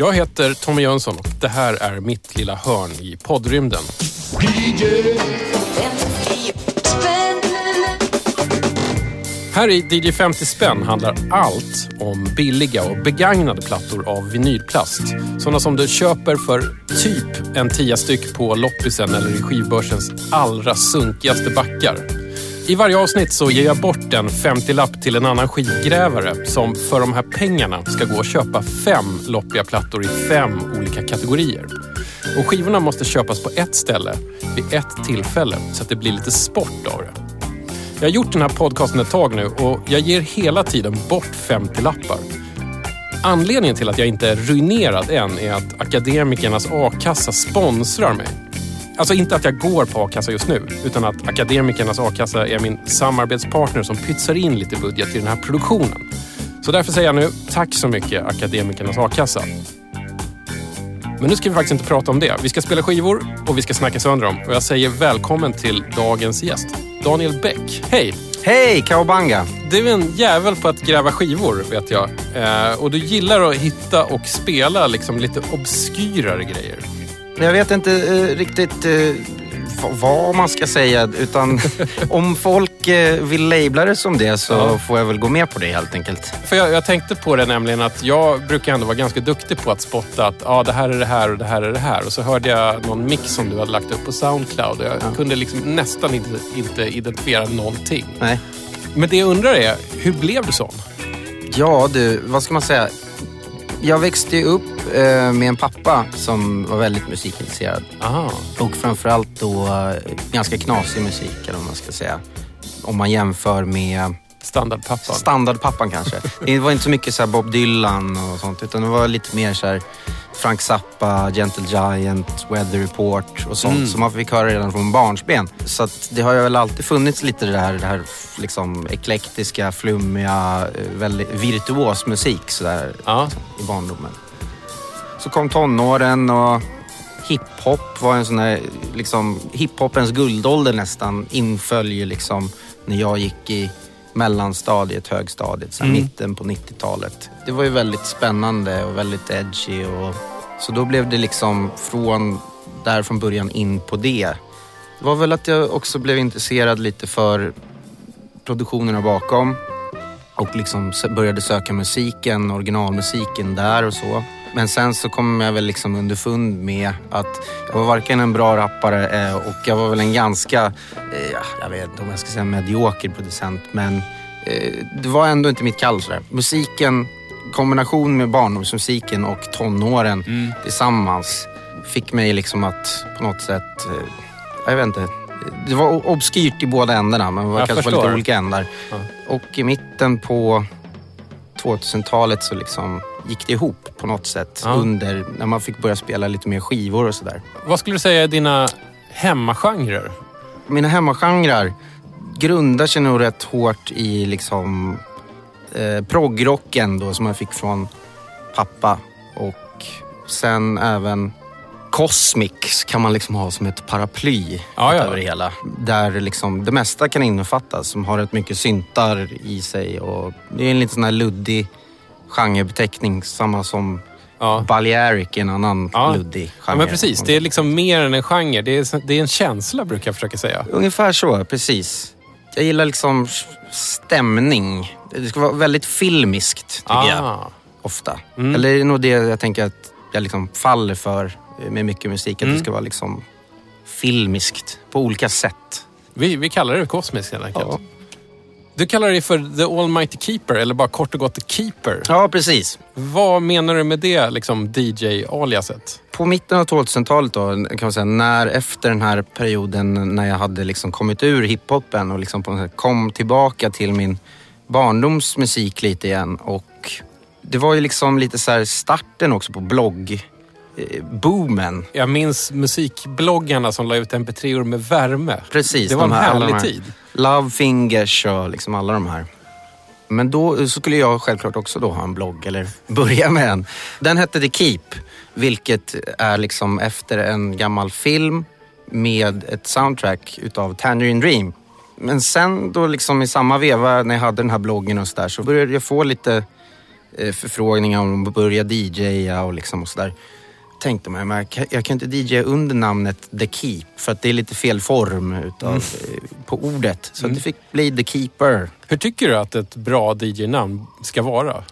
Jag heter Tommy Jönsson och det här är mitt lilla hörn i poddrymden. Här i DJ 50 spänn handlar allt om billiga och begagnade plattor av vinylplast. Sådana som du köper för typ en tia styck på loppisen eller i skivbörsens allra sunkigaste backar. I varje avsnitt så ger jag bort en 50-lapp till en annan skivgrävare som för de här pengarna ska gå och köpa fem loppiga plattor i fem olika kategorier. Och skivorna måste köpas på ett ställe vid ett tillfälle så att det blir lite sport av det. Jag har gjort den här podcasten ett tag nu och jag ger hela tiden bort 50-lappar. Anledningen till att jag inte är ruinerad än är att Akademikernas a-kassa sponsrar mig. Alltså inte att jag går på a-kassa just nu, utan att Akademikernas a-kassa är min samarbetspartner som pytsar in lite budget i den här produktionen. Så därför säger jag nu tack så mycket Akademikernas a-kassa. Men nu ska vi faktiskt inte prata om det. Vi ska spela skivor och vi ska snacka sönder dem. Och jag säger välkommen till dagens gäst, Daniel Bäck. Hej! Hej, Kawabanga! Du är en jävel på att gräva skivor, vet jag. Eh, och du gillar att hitta och spela liksom lite obskyrare grejer. Jag vet inte eh, riktigt eh, vad man ska säga, utan om folk eh, vill labla det som det så Ja. får jag väl gå med på det helt enkelt. För jag, jag tänkte på det nämligen att jag brukar ändå vara ganska duktig på att spotta att ja, det här är det här och det här är det här. Och så hörde jag någon mix som du hade lagt upp på Soundcloud och jag kunde liksom nästan inte, inte identifiera någonting. Nej. Men det jag undrar är, hur blev du sån? Ja du, vad ska man säga? Jag växte ju upp eh, med en pappa som var väldigt musikintresserad. Aha. Och framförallt då eh, ganska knasig musik, eller vad man ska säga. Om man jämför med Standardpappan. standardpappan kanske. Det var inte så mycket så Bob Dylan och sånt, utan det var lite mer så här Frank Zappa, Gentle Giant, Weather Report och sånt Mm. som man fick höra redan från barnsben. Så det har ju väl alltid funnits lite det här, det här liksom eklektiska, flummiga, eh, väldigt virtuos musik sådär Ja. i barndomen. Så kom tonåren och hiphop var en sån där, liksom, hiphopens guldålder nästan inföll ju liksom när jag gick i mellanstadiet, högstadiet, så här Mm. mitten på 90-talet. Det var ju väldigt spännande och väldigt edgy och så då blev det liksom från där från början in på det. Det var väl att jag också blev intresserad lite för produktionerna bakom och liksom började söka musiken, originalmusiken där och så. Men sen så kom jag väl liksom underfund med att jag var varken en bra rappare eh, och jag var väl en ganska, eh, ja, jag vet inte om jag ska säga medioker producent, men eh, det var ändå inte mitt kall sådär. Musiken, kombination med barndomsmusiken och tonåren Mm. tillsammans fick mig liksom att på något sätt, jag vet inte, det var obskyrt i båda ändarna men var Jag kanske var lite olika ändar. Ja. Och i mitten på 2000-talet så liksom gick det ihop på något sätt Ja. under när man fick börja spela lite mer skivor och sådär. Vad skulle du säga är dina hemmagenrer? Mina hemmagenrer grundar sig nog rätt hårt i liksom eh, proggrocken då som jag fick från pappa och sen även Cosmics kan man liksom ha som ett paraply Ja, ja. över det hela. Där liksom det mesta kan innefattas som har rätt mycket syntar i sig och det är en lite sån här luddig genrebeteckning samma som Ja. Balearic är en annan Ja. luddig genre. ja, men precis. Det är liksom mer än en genre. Det är, det är en känsla brukar jag försöka säga. Ungefär så, precis. Jag gillar liksom stämning. Det ska vara väldigt filmiskt, tycker jag. Ah. Ofta. Mm. Eller det är nog det jag tänker att jag liksom faller för med mycket musik. Att Mm. det ska vara liksom filmiskt på olika sätt. Vi, vi kallar det kosmiskt helt enkelt. Ja, Du kallar dig för The Almighty Keeper, eller bara kort och gott Keeper. ja precis. Vad menar du med det liksom DJ-aliaset? På mitten av 2000-talet då, kan man säga, när efter den här perioden när jag hade liksom kommit ur hiphopen och liksom på något sätt kom tillbaka till min barndomsmusik lite igen och det var ju liksom lite så här starten också på blogg boomen. Jag minns musikbloggarna som la ut mp3-or med värme. Precis. Det var en här- härlig här tid. Love Fingers och liksom alla de här. Men då så skulle jag självklart också då ha en blogg eller börja med en. Den hette The Keep, vilket är liksom efter en gammal film med ett soundtrack utav Tangerine Dream. Men sen då liksom i samma veva när jag hade den här bloggen och så där så började jag få lite eh, förfrågningar om att börja DJa och liksom och sådär. Tänkte man, men jag kan, inte DJa under namnet The Keep för att det är lite fel form utav, Mm. eh, på ordet. Så det fick bli The Keeper. Hur tycker du att ett bra DJ-namn ska vara?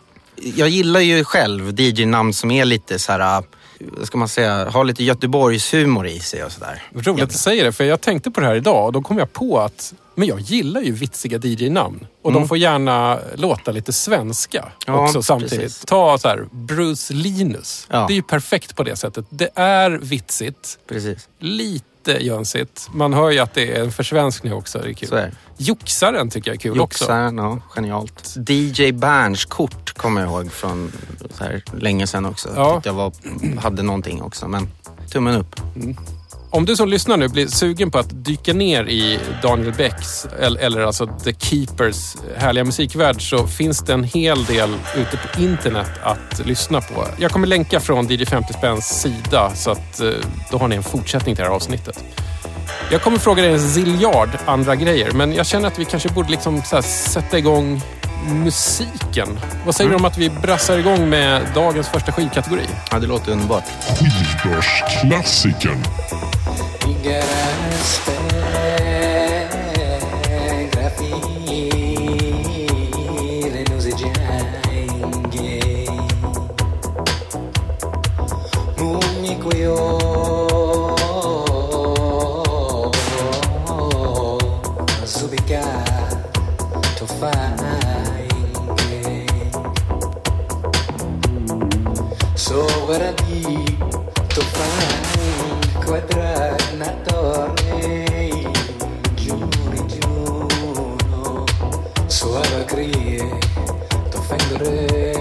Jag gillar ju själv DJ-namn som är lite så här, vad ska man säga, har lite Göteborgshumor i sig och sådär. Roligt att du säger det, för jag tänkte på det här idag och då kom jag på att men jag gillar ju vitsiga DJ-namn. Och de får gärna låta lite svenska Mm. Ja, också samtidigt. precis. Ta så här, Bruce Linus. Ja. Det är ju perfekt på det sättet. Det är vitsigt, Precis, lite jönsigt. Man hör ju att det är en försvenskning också. Det är kul. så är. Joxaren tycker jag är kul också. Joxaren, ja, genialt. DJ Berns kort kommer jag ihåg från så här, länge sedan också. Ja. Jag var, hade någonting också, men tummen upp. Om du som lyssnar nu blir sugen på att dyka ner i Daniel Becks eller, alltså The Keepers härliga musikvärld så finns det en hel del ute på internet att lyssna på. Jag kommer länka från DJ 50 Spänns sida så att eh, då har ni en fortsättning till det här avsnittet. Jag kommer fråga dig en ziljard andra grejer men jag känner att vi kanske borde liksom så här sätta igång musiken. Vad säger du om att vi brassar igång med dagens första skivkategori? Ja, det låter underbart. Skivbörsklassikern. Ora di Tofan, quadrat, tornei, giuri, giuro, suara crie, Tofan grei.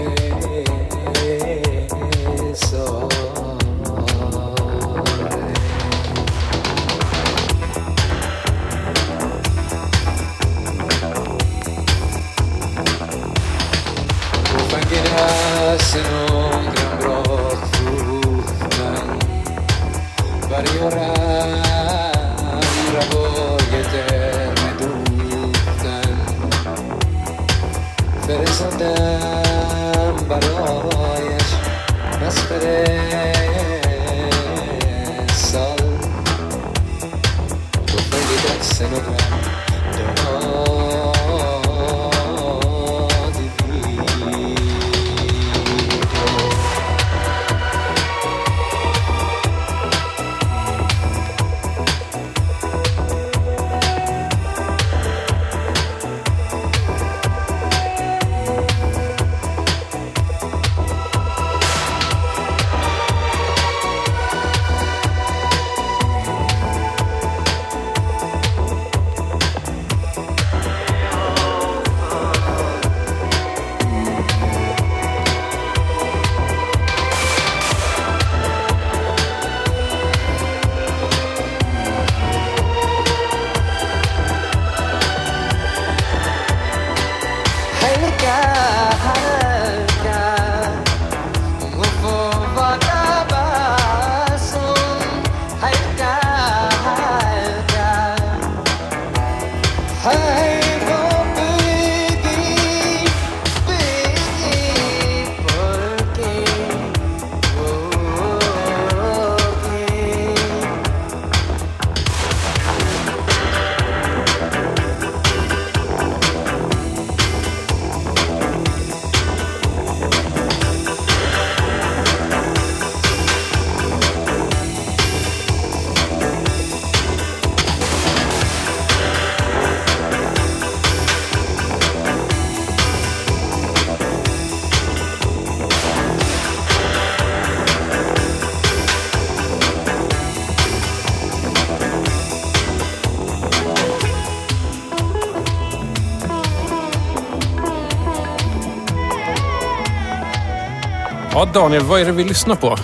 Daniel, vad är det vi lyssnar på?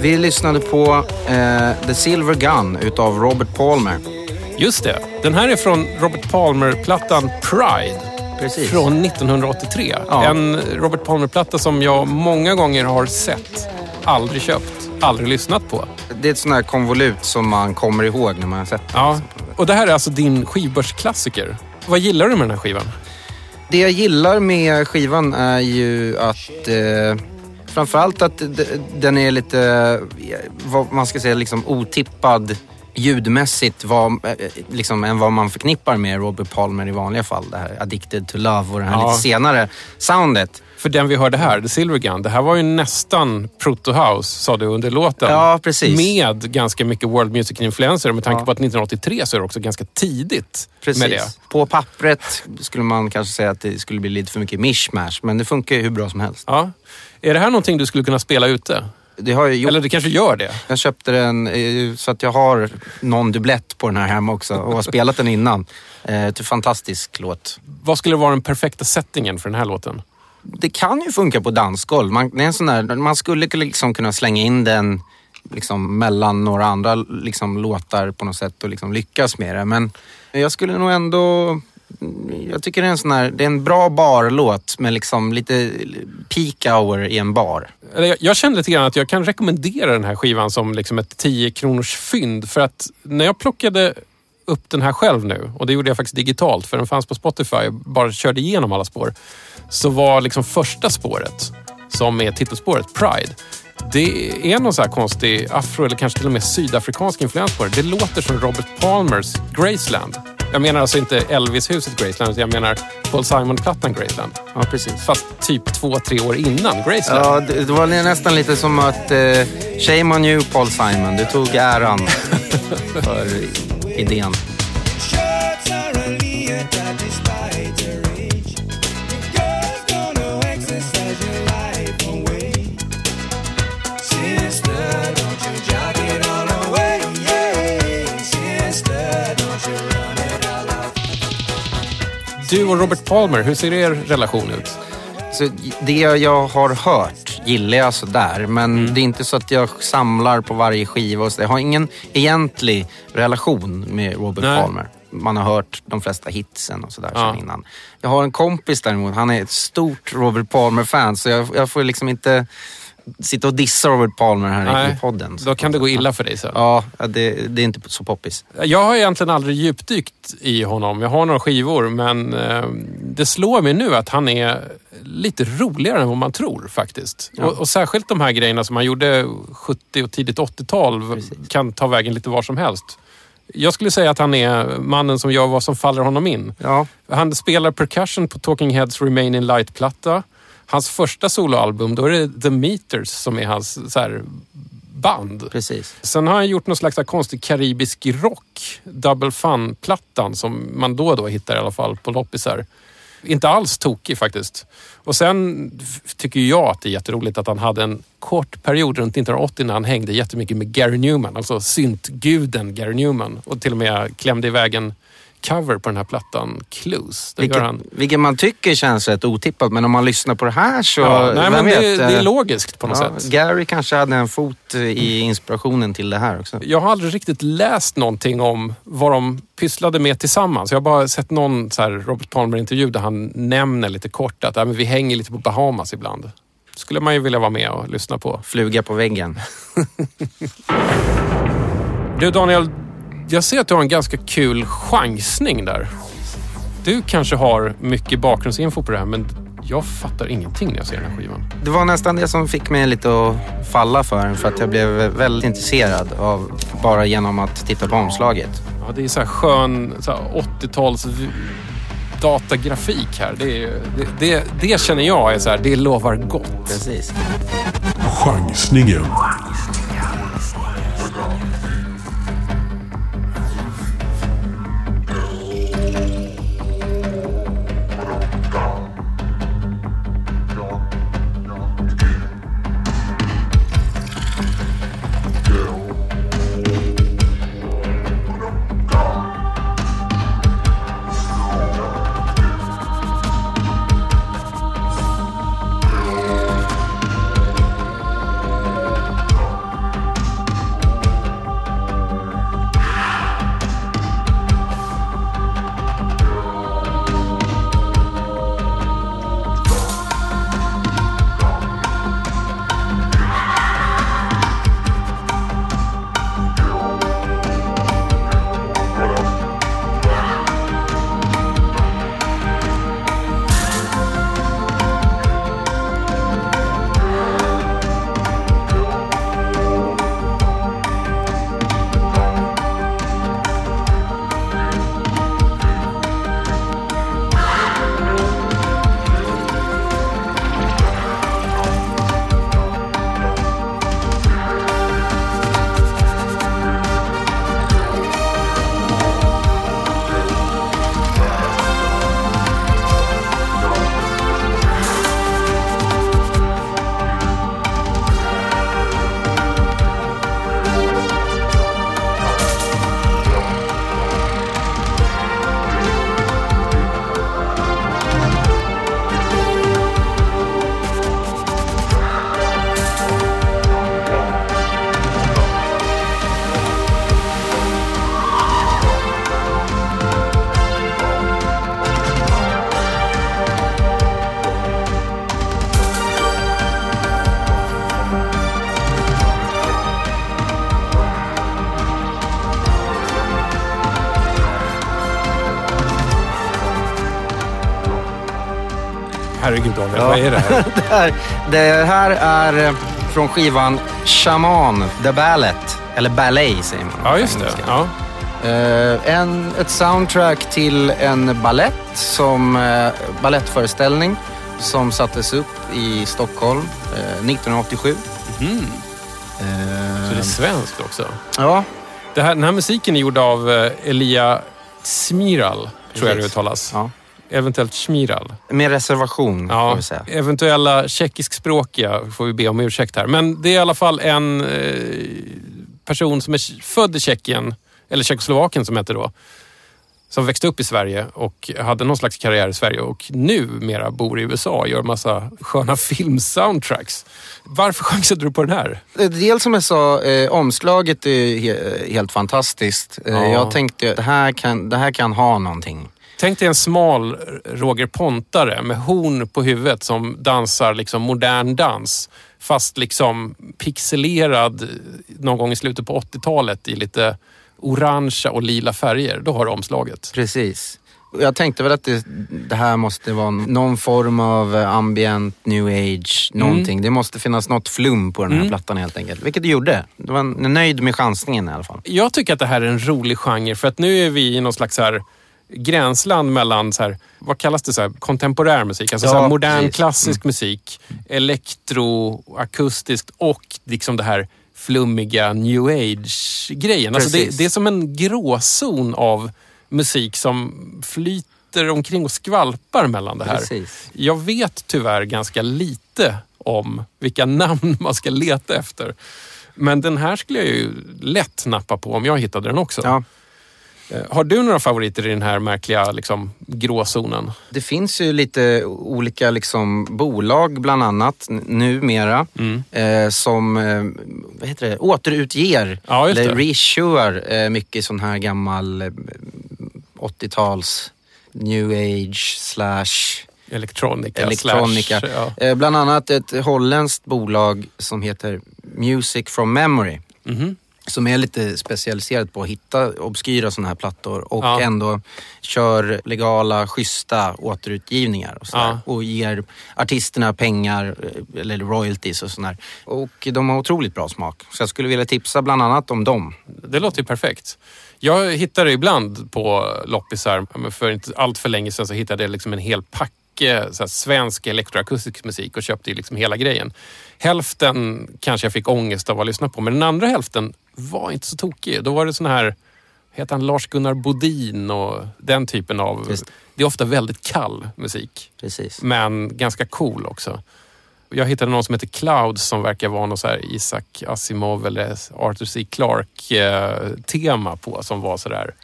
Vi lyssnade på eh, The Silver Gun utav Robert Palmer. Just det. Den här är från Robert Palmer-plattan Pride. Precis. Från 1983. Ja. En Robert Palmer-platta som jag många gånger har sett, aldrig köpt, aldrig lyssnat på. Det är ett sånt här konvolut som man kommer ihåg när man har sett det. Ja. Och det här är alltså din skivbörsklassiker. Vad gillar du med den här skivan? Det jag gillar med skivan är ju att eh, framförallt att den är lite, vad man ska säga, liksom otippad ljudmässigt vad, eh, liksom, än vad man förknippar med Robert Palmer i vanliga fall. Det här Addicted to Love och det här Ja. lite senare soundet. För den vi hörde här, The Silver Gun, det här var ju nästan proto-house, sa du under låten. Ja, precis. Med ganska mycket world music-influenser. Med tanke Ja. på att 1983 så är det också ganska tidigt Precis. med det. På pappret skulle man kanske säga att det skulle bli lite för mycket mishmash, men det funkar ju hur bra som helst. Ja. Är det här någonting du skulle kunna spela ute? Det har jag gjort. Eller du kanske gör det? Jag köpte den eh, så att jag har någon dubblett på den här hemma också och har spelat den innan. Eh, Det fantastisk låt. Vad skulle vara den perfekta settingen för den här låten? Det kan ju funka på dansgolv. Man, det är en sån där, man skulle liksom kunna slänga in den liksom mellan några andra liksom låtar på något sätt och liksom lyckas med det. Men jag skulle nog ändå... Jag tycker det är en sån här, det är en bra barlåt med liksom lite peak hour i en bar. Jag, jag känner lite grann att jag kan rekommendera den här skivan som liksom ett 10 kronors fynd. För att när jag plockade upp den här själv nu, och det gjorde jag faktiskt digitalt för den fanns på Spotify, jag bara körde igenom alla spår. Så var liksom första spåret, som är titelspåret, Pride. Det är någon så här konstig afro eller kanske till och med sydafrikansk influens på det. Det låter som Robert Palmers Graceland. Jag menar alltså inte Elvis-huset Graceland, utan jag menar Paul Simon-plattan Graceland. Ja, precis. Fast typ två, tre år innan Graceland. Ja, det, det var nästan lite som att eh, shame on you Paul Simon. Du tog äran för idén. Du och Robert Palmer, hur ser er relation ut? Så det jag har hört gillar jag sådär, men det är inte så att jag samlar på varje skiva. Och så. Jag har ingen egentlig relation med Robert Nej. Palmer. Man har hört de flesta hitsen och sådär Ja. innan. Jag har en kompis däremot, han är ett stort Robert Palmer-fan, så jag, jag får liksom inte sitta och dissa Robert Palmer här i- Nej, i podden. Då kan det gå illa för dig sen. Ja, det, det är inte så poppis. Jag har egentligen aldrig djupdykt i honom. Jag har några skivor, men eh, det slår mig nu att han är lite roligare än vad man tror faktiskt. Ja. Och, och särskilt de här grejerna som han gjorde 70 och tidigt 80-tal Precis. kan ta vägen lite var som helst. Jag skulle säga att han är mannen som gör vad som faller honom in. Ja, Han spelar percussion på Talking Heads Remain in Light-platta. Hans första soloalbum, då är det The Meters som är hans så här, band. precis. Sen har han gjort någon slags konstig karibisk rock, Double Fun-plattan som man då och då hittar i alla fall på loppisar. Inte alls tokig faktiskt. Och sen tycker jag att det är jätteroligt att han hade en kort period runt 1980 när han hängde jättemycket med Gary Newman, alltså syntguden Gary Newman. Och till och med klämde iväg en cover på den här plattan, Clues. Det Vilket, han. vilket man tycker känns rätt otippat, men om man lyssnar på det här så... Ja, nej, men det, vet, det är eh, logiskt på något ja, sätt. Gary kanske hade en fot eh, i inspirationen till det här också. Jag har aldrig riktigt läst någonting om vad de pysslade med tillsammans. Jag har bara sett någon så Robert Palmer-intervju där han nämner lite kort att ja, men vi hänger lite på Bahamas ibland. skulle man ju vilja vara med och lyssna på. Fluga på väggen. Du Daniel, jag ser att du har en ganska kul chansning där. Du kanske har mycket bakgrundsinfo på det här, men jag fattar ingenting när jag ser den här skivan. Det var nästan det som fick mig lite att falla för den, för att jag blev väldigt intresserad av bara genom att titta på omslaget. Ja, det är så här skön så här 80-tals v- datagrafik här. Det, är, det, det, det känner jag är så här, det lovar gott. Precis. Chansningen. Daniel, vad är det här? det, här, det här är eh, från skivan Shaman, The Ballet. Eller Ballet säger man. Ja, just det. Ja. Eh, en, ett soundtrack till en ballett som uh, ballettföreställning som sattes upp i Stockholm eh, 1987. Mhm. Eh, Så det är svenskt också. ja, Det här, den här musiken är gjord av Elia Smiral, tror jag det Precis. uttalas. ja. Eventuellt Smiral. med reservation får Ja, vi säga. eventuella tjeckiskspråkiga får vi be om ursäkt här. Men det är i alla fall en eh, person som är född i Tjeckien, eller Tjeckoslovakien som heter då, som växte upp i Sverige och hade någon slags karriär i Sverige och numera bor i USA och gör massa sköna filmsoundtracks. Varför chansade du på den här? Eh, Dels som jag sa, eh, omslaget är he- helt fantastiskt. Eh, Ja. Jag tänkte det här, kan, det här kan ha någonting. Tänk dig en smal Roger Pontare med horn på huvudet som dansar liksom modern dans. Fast liksom pixelerad någon gång i slutet på 80-talet i lite orangea och lila färger. Då har du omslaget. Precis. Jag tänkte väl att det, det här måste vara någon form av eh, ambient, new age, någonting. Det måste finnas något flum på den här Mm. plattan helt enkelt. Vilket det gjorde. Det var nöjd med chansningen i alla fall. Jag tycker att det här är en rolig genre för att nu är vi i någon slags här gränsland mellan, så här, vad kallas det, så här, kontemporär musik, alltså Ja, så här, modern precis. Mm. klassisk musik, elektro, akustiskt och liksom det här flummiga new age-grejen. Alltså det, det är som en gråzon av musik som flyter omkring och skvalpar mellan det här. Precis. Jag vet tyvärr ganska lite om vilka namn man ska leta efter. Men den här skulle jag ju lätt nappa på om jag hittade den också. Ja. Eh, Har du några favoriter i den här märkliga liksom, gråzonen? Det finns ju lite olika liksom, bolag bland annat numera Mm. eh, som eh, vad heter det? återutger Ja, eller det. reissuar eh, mycket sån här gammal eh, 80-tals new age slash Electronica, elektronika. slash... Ja. Eh, bland annat ett holländskt bolag som heter Music from Memory. Mhm. Som är lite specialiserat på att hitta obskyra sådana här plattor och Ja. ändå kör legala, schyssta återutgivningar och, sådär. Ja. och ger artisterna pengar eh, eller royalties och sådär. Och de har otroligt bra smak. Så jag skulle vilja tipsa bland annat om dem. Det låter ju perfekt. Jag hittar det ibland på loppisar. För inte allt för länge sedan så hittade jag liksom en hel packe svensk elektroakustisk musik och köpte ju liksom hela grejen. Hälften kanske jag fick ångest av att lyssna på, men den andra hälften var inte så tokig. Då var det sån här, heter han Lars-Gunnar Bodin och den typen av... Just. Det är ofta väldigt kall musik, Precis. men ganska cool också. Jag hittade någon som heter Clouds som verkar vara någon så här Isaac Asimov eller Arthur C. Clarke-tema på som var sådär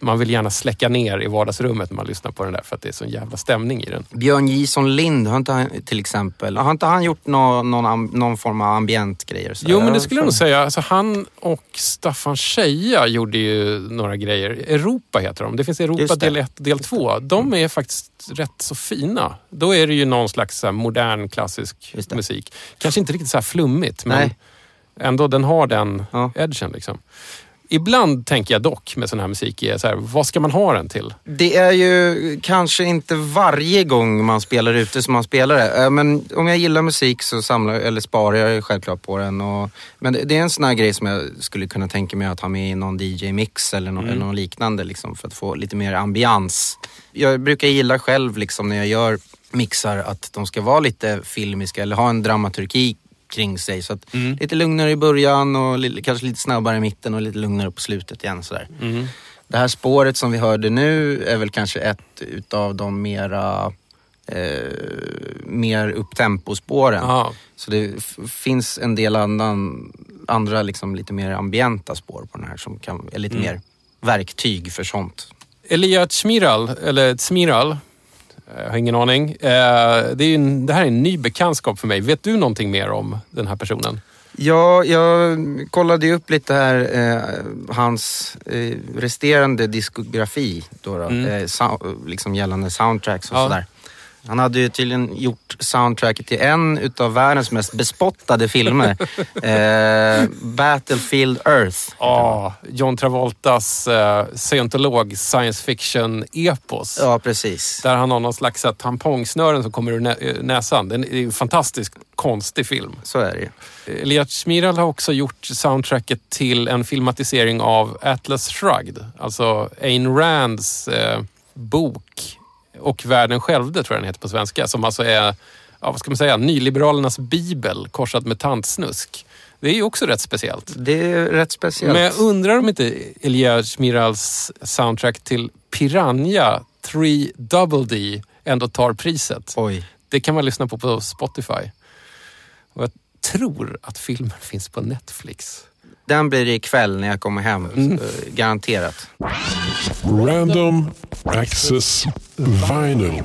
man vill gärna släcka ner i vardagsrummet när man lyssnar på den där för att det är sån jävla stämning i den. Björn Jison Lind, har inte han, till exempel, har inte han gjort nå- någon, am- någon form av ambient grejer? Så Jo, men det skulle jag nog säga. Alltså, han och Staffan Scheja gjorde ju några grejer. Europa heter de. Det finns Europa det. del 1 och del 2. De är faktiskt rätt så fina. Då är det ju någon slags modern klassisk musik. Kanske inte riktigt så här flummigt, men Nej. ändå den har den Ja. edgen. Liksom. Ibland tänker jag dock med sån här musik, är så här, vad ska man ha den till? Det är ju kanske inte varje gång man spelar ute som man spelar det. Eh, Men om jag gillar musik så samlar eller sparar jag självklart på den. Och, men det är en sån här grej som jag skulle kunna tänka mig att ha med i någon DJ-mix eller, nå- eller något liknande liksom, för att få lite mer ambians. Jag brukar gilla själv liksom, när jag gör mixar att de ska vara lite filmiska eller ha en dramaturgi kring sig. Så att lite lugnare i början och li- kanske lite snabbare i mitten och lite lugnare på slutet igen. Sådär. Det här spåret som vi hörde nu är väl kanske ett utav de mera eh, mer upptempo-spåren. Ja. Så det finns en del annan, andra liksom lite mer ambienta spår på den här som kan, är lite mer verktyg för sånt. Elia Smiral, eller Smiral, jag har ingen aning. Eh, Det, är en, det här är en ny bekantskap för mig. Vet du någonting mer om den här personen? Ja, jag kollade ju upp lite här, eh, hans eh, resterande diskografi då, då Mm. eh, sou- liksom gällande soundtracks och Ja. sådär. Han hade ju tydligen gjort soundtracket till en utav världens mest bespottade filmer. eh, Battlefield Earth. Ja, John Travoltas eh, scientolog science fiction-epos. Ja, precis. Där han har någon slags här tampongsnören som kommer ur nä- eh, näsan. Det är en- fantastiskt konstig film. Så är det ju. Elias Schmiral har också gjort soundtracket till en filmatisering av Atlas Shrugged. Alltså Ayn Rands eh, bok och Världen självde tror jag den heter på svenska. Som alltså är, ja, vad ska man säga, nyliberalernas bibel korsad med tantsnusk. Det är ju också rätt speciellt. Det är rätt speciellt. Men jag undrar om inte Elias Schmirals soundtrack till Piranha 3 Double D ändå tar priset. Oj. Det kan man lyssna på på Spotify. Och jag tror att filmen finns på Netflix. Den blir det ikväll när jag kommer hem. Mm. eh, Garanterat. Random Access Vinyl.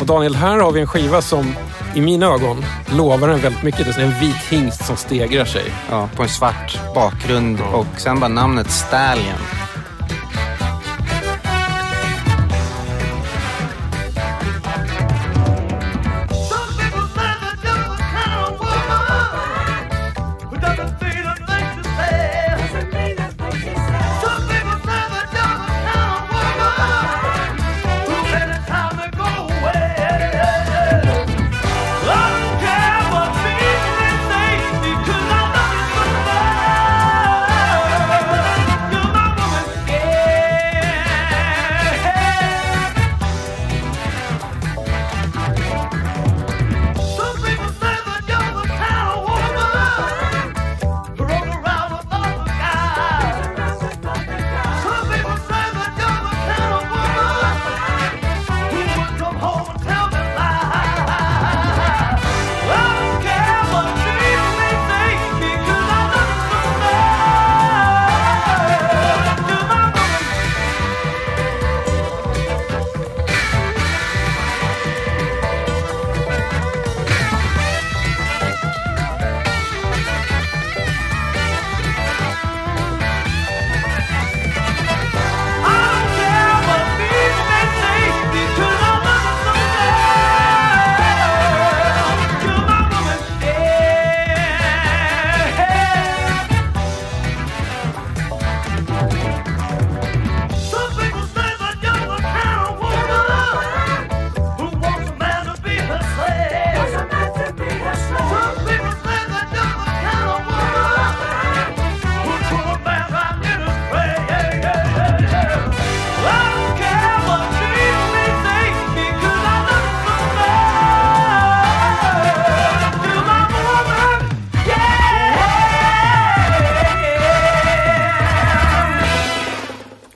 Och Daniel, här har vi en skiva som i mina ögon lovar en väldigt mycket. Det är en vit hingst som stegrar sig. Ja, på en svart bakgrund och sen bara namnet Stallion.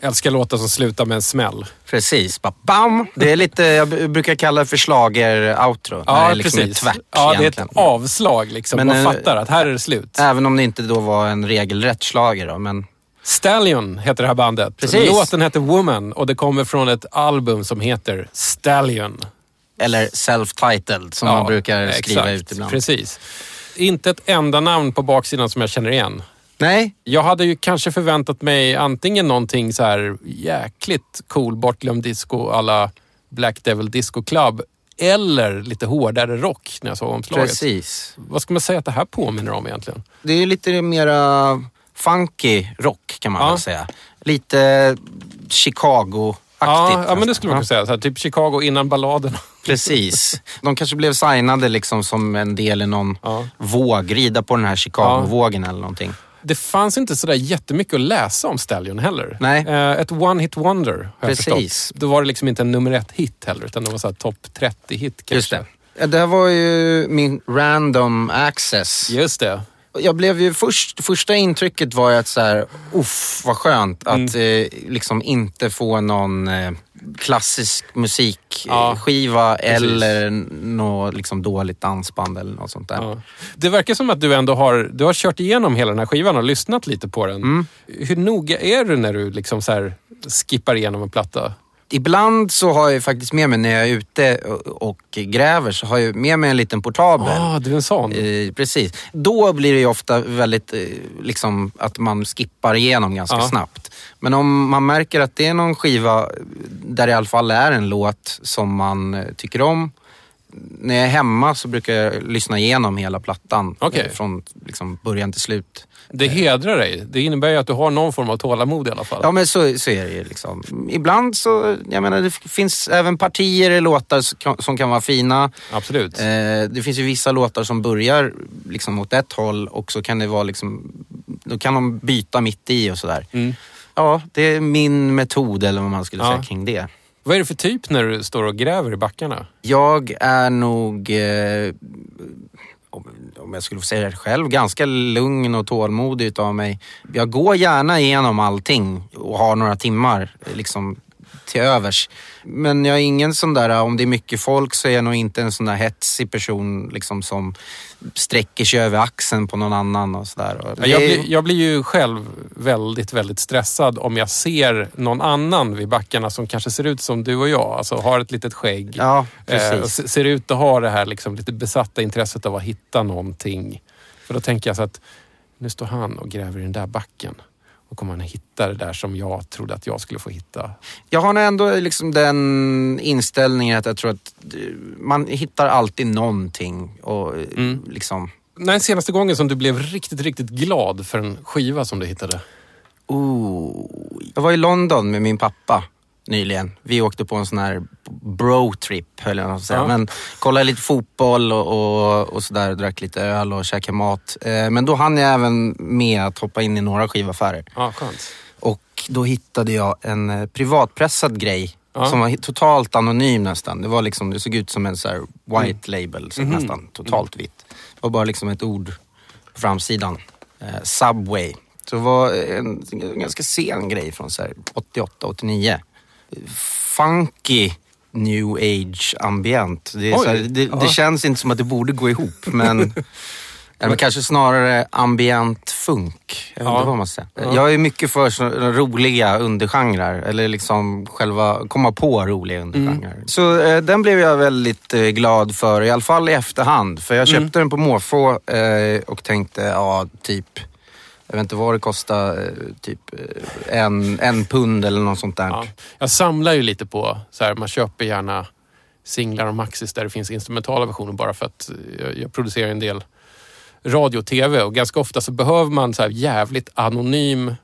Älskar låtar som slutar med en smäll. Precis, bara bam! Det är lite, jag brukar kalla det för schlager-outro. när det liksom är tvärt ja, det är ett avslag liksom. Men, Man fattar att här är det slut. Även om det inte då var en regelrätt schlager då, men Stallion heter det här bandet. Precis. Låten heter Woman och det kommer från ett album som heter Stallion. eller self-titled som man brukar skriva exakt. ut ibland. Precis. Inte ett enda namn på baksidan som jag känner igen. Nej, Jag hade ju kanske förväntat mig antingen någonting så här jäkligt cool bortglömd disco alla Black Devil Disco Club eller lite hårdare rock när jag såg omslaget. precis. Vad ska man säga att det här påminner om egentligen? Det är lite mera funky rock kan man Ja. väl säga. Lite Chicago-aktigt. Ja, ja, men det skulle man kunna säga. Så här, typ Chicago innan balladerna. Precis. De kanske blev signade liksom som en del i någon Ja. våg, rida på den här Chicago-vågen eller någonting. Det fanns inte sådär jättemycket att läsa om Stallion heller. Nej. Eh, ett one-hit wonder har jag Precis. förstått. Då var det liksom inte en nummer ett-hit heller, utan det var topp 30-hit kanske. Just det. Det här var ju min random access. Just det. Jag blev ju först, första intrycket var ju att så här, uff vad skönt att Mm. eh, liksom inte få någon eh, klassisk Ja, musikskiva precis. eller något liksom dåligt dansband eller något sånt där. Ja. Det verkar som att du ändå har, du har kört igenom hela den här skivan och lyssnat lite på den. Mm. Hur noga är du när du liksom så skippar igenom en platta? Ibland så har jag faktiskt med mig när jag är ute och- gräver så har jag med mig en liten portabel. Ah, du är en sån. Eh, precis. Då blir det ju ofta väldigt, eh, liksom att man skippar igenom ganska Ja. snabbt. Men om man märker att det är någon skiva där det i alla fall är en låt som man eh, tycker om. När jag är hemma så brukar jag lyssna igenom hela plattan. Okej. eh, Från liksom början till slut. Det hedrar dig. Det innebär ju att du har någon form av tålamod i alla fall. Ja men så, så är det ju liksom. Ibland så, jag menar det finns även partier i låtar som kan- som kan vara fina. Absolut. Eh, det finns ju vissa låtar som börjar liksom åt ett håll och så kan det vara liksom, då kan de byta mitt i och sådär. Mm. Ja, det är min metod eller vad man skulle Ja. säga kring det. Vad är det för typ när du står och gräver i backarna? Jag är nog, eh, om, jag skulle få säga det själv, ganska lugn och tålmodig utav mig. Jag går gärna igenom allting och har några timmar liksom till övers. Men jag är ingen sån där, om det är mycket folk så är jag nog inte en sån där hetsig person liksom som sträcker sig över axeln på någon annan och sådär. Jag jag blir ju själv väldigt, väldigt stressad om jag ser någon annan vid backarna som kanske ser ut som du och jag. Alltså har ett litet skägg. Ja, Eh, precis. se- ser ut att ha det här liksom lite besatta intresset av att hitta någonting. För då tänker jag så att nu står han och gräver i den där backen. Och kommer han hitta det där som jag trodde att jag skulle få hitta. Jag har ändå liksom den inställningen att jag tror att eh, man hittar alltid någonting. Och eh, Mm. liksom, När senaste gången som du blev riktigt, riktigt glad för en skiva som du hittade? oh. Jag var i London med min pappa nyligen. Vi åkte på en sån här bro-trip, höll jag på att säga. Ja. Men kollade lite fotboll och, och, och sådär. Drack lite öl och käkade mat. Eh, men då hann jag även med att hoppa in i några skivaffärer. Ja, skönt. Och då hittade jag en eh, privatpressad grej Ja. som var totalt anonym nästan. Det var liksom, det såg ut som en så white label, så nästan totalt vitt. Det var bara liksom ett ord på framsidan. Eh, Subway. Så det var en, en ganska sen grej från så här 88, 89. Funky new age ambient. Det, Oj. här, det, det känns inte som att det borde gå ihop men eller kanske snarare ambient funk. Jag Ja. vad man säga. Ja. Jag är mycket för så roliga undergenrer. Eller liksom själva komma på roliga undergenrer. Mm. Så eh, den blev jag väldigt eh, glad för. I alla fall i efterhand. För jag Mm. köpte den på måfå eh, och tänkte, ja typ jag vet inte vad det kostar, eh, typ eh, en, en pund eller något sånt där. Ja. Jag samlar ju lite på, så här, man köper gärna singlar och maxis där det finns instrumentala versioner bara för att jag, jag producerar en del radio och tv och ganska ofta så behöver man så här jävligt anonym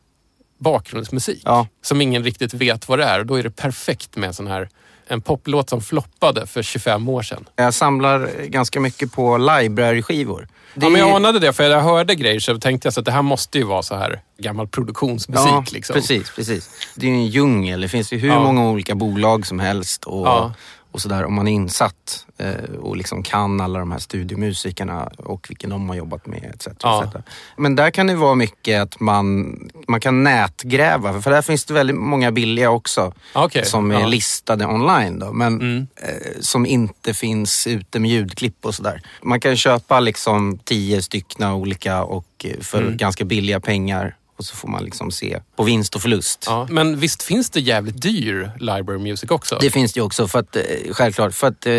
bakgrundsmusik Ja. som ingen riktigt vet vad det är och då är det perfekt med en sån här en poplåt som floppade för 25 år sedan. Jag samlar ganska mycket på library-skivor. Det Ja, men jag anade det för jag hörde grejer så tänkte jag så att det här måste ju vara så här gammal produktionsmusik. Ja, liksom. precis, precis. Det är ju en djungel. Det finns ju hur Ja. många olika bolag som helst och, Ja. Och sådär. Om man är insatt eh, och liksom kan alla de här studiomusikerna och vilken de har jobbat med etc. Ja. etc. Men där kan det vara mycket att man, man kan nätgräva. För där finns det väldigt många billiga också. Okej, Som är ja. listade online då. Men Mm. eh, som inte finns ute med ljudklipp och sådär. Man kan köpa liksom tio styckna olika och eh, för Mm. ganska billiga pengar. Och så får man liksom se på vinst och förlust. Ja, men visst finns det jävligt dyr library music också? Det finns det ju också, för att, eh, självklart. För att, eh,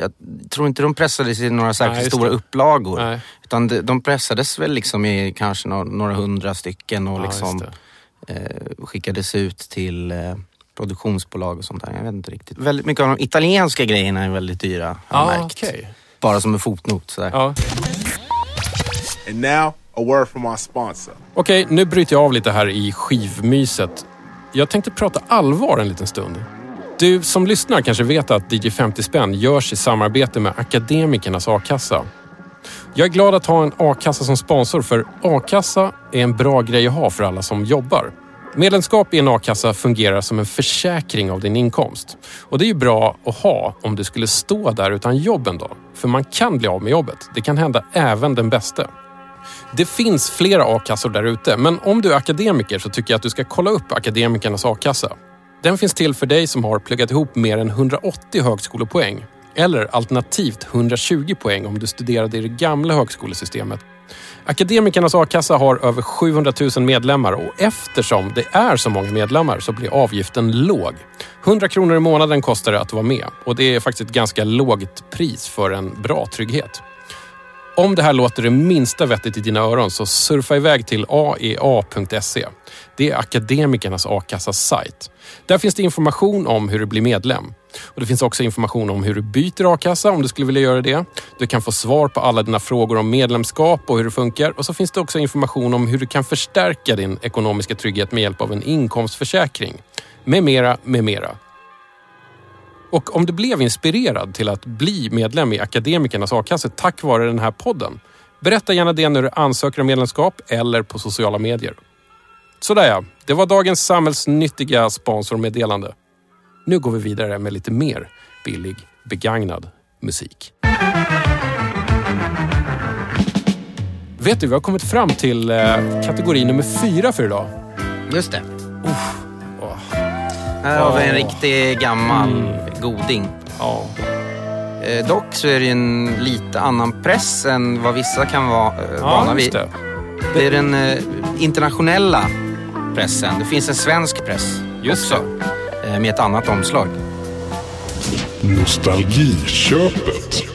jag tror inte de pressades i några särskilt Nej, stora det. upplagor. Nej. Utan de, de pressades väl liksom i kanske några, några hundra stycken och Ja, liksom, eh, skickades ut till eh, produktionsbolag och sånt där. Jag vet inte riktigt. Väldigt mycket av de italienska grejerna är väldigt dyra, har Ja, märkt. okej. Bara som en fotnot. Sådär. Ja. A word from our sponsor. Okej, nu bryter jag av lite här i skivmyset. Jag tänkte prata allvar en liten stund. Du som lyssnar kanske vet att DJ 50 spänn görs i samarbete med Akademikernas a-kassa. Jag är glad att ha en a-kassa som sponsor för a-kassa är en bra grej att ha för alla som jobbar. Medlemskap i en a-kassa fungerar som en försäkring av din inkomst. Och det är ju bra att ha om du skulle stå där utan jobb en dag. För man kan bli av med jobbet. Det kan hända även den bästa. Det finns flera a-kassor där ute, men om du är akademiker så tycker jag att du ska kolla upp Akademikernas a-kassa. Den finns till för dig som har pluggat ihop mer än 180 högskolepoäng eller alternativt 120 poäng om du studerade i det gamla högskolesystemet. Akademikernas a-kassa har över 700 000 medlemmar och eftersom det är så många medlemmar så blir avgiften låg. 100 kronor i månaden kostar det att vara med och det är faktiskt ett ganska lågt pris för en bra trygghet. Om det här låter det minsta vettigt i dina öron så surfa iväg till aea.se. Det är akademikernas a-kassas sajt. Där finns det information om hur du blir medlem. Och Det finns också information om hur du byter a-kassa om du skulle vilja göra det. Du kan få svar på alla dina frågor om medlemskap och hur det funkar. Och så finns det också information om hur du kan förstärka din ekonomiska trygghet med hjälp av en inkomstförsäkring. Med mera, med mera. Och om du blev inspirerad till att bli medlem i Akademikernas a-kassa tack vare den här podden, berätta gärna det när du ansöker om medlemskap eller på sociala medier. Sådär ja, det var dagens samhällsnyttiga sponsormeddelande. Nu går vi vidare med lite mer billig, begagnad musik. Vet du, vi har kommit fram till eh, kategori nummer fyra för idag. Just det. Här har vi en riktig gammal goding. Ja, Eh, dock så är det ju en lite annan press än vad vissa kan vara eh, ja vana vid. det. Det är den eh, internationella pressen. Det finns en svensk press Just också. Eh, med ett annat omslag. Nostalgiköpet.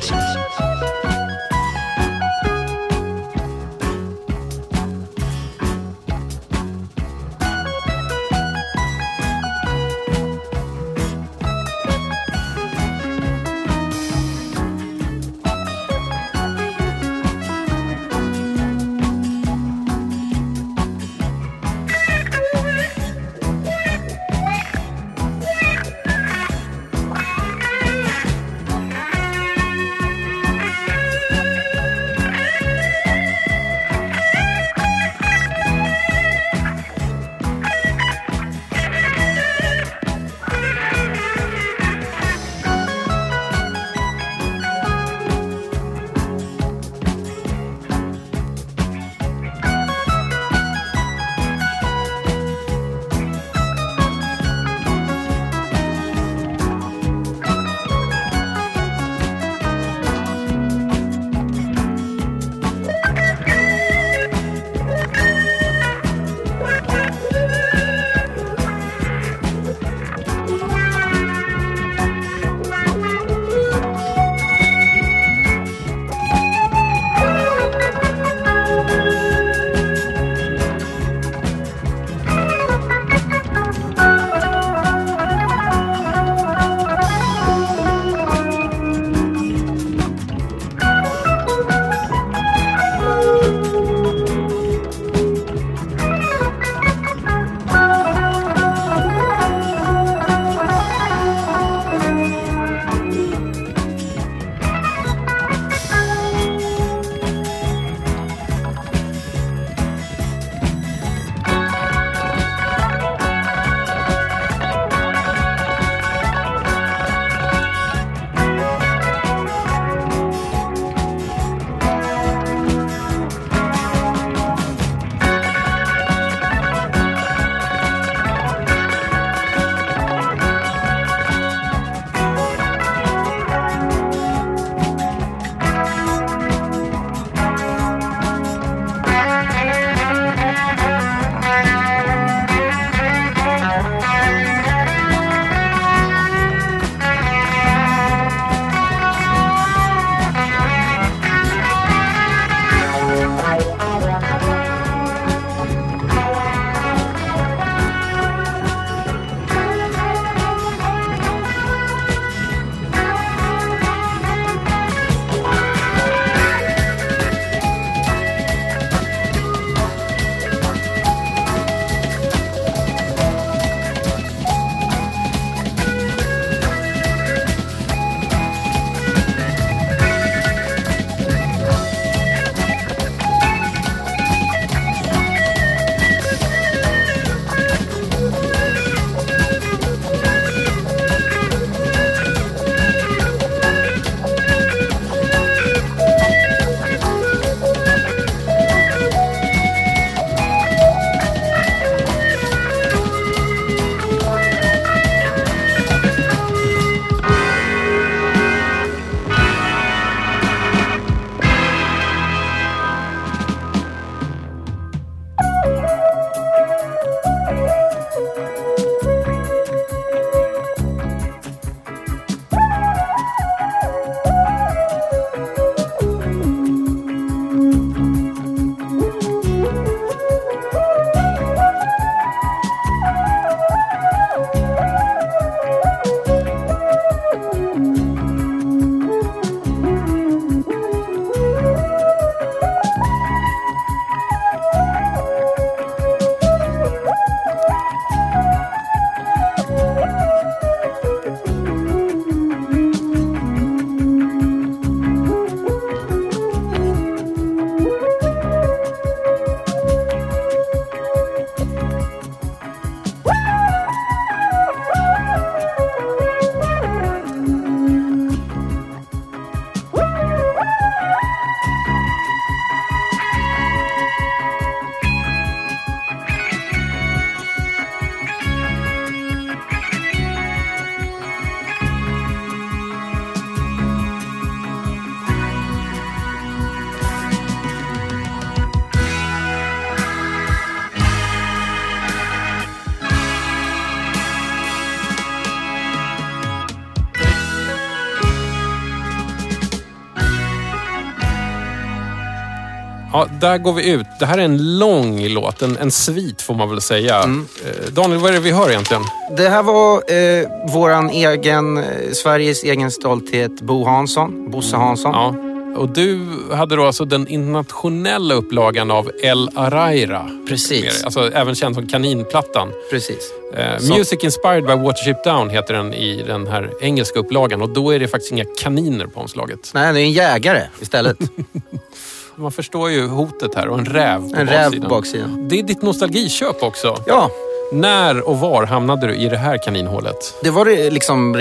Ja, där går vi ut. Det här är en lång låt, en, en svit får man väl säga. Mm. Eh, Daniel, vad är det vi hör egentligen? Det här var eh, våran egen, eh, Sveriges egen stolthet, Bo Hansson, Bosse Hansson. Ja. Och du hade då alltså den internationella upplagan av El Araira. Precis. Alltså även känd som Kaninplattan. Precis. Eh, Music Inspired by Watership Down heter den i den här engelska upplagan och då är det faktiskt inga kaniner på omslaget. Nej, det är en jägare istället. Man förstår ju hotet här och en räv på En räv baksidan. på baksidan. Det är ditt nostalgiköp också. Ja, När och var hamnade du i det här kaninhålet? det var liksom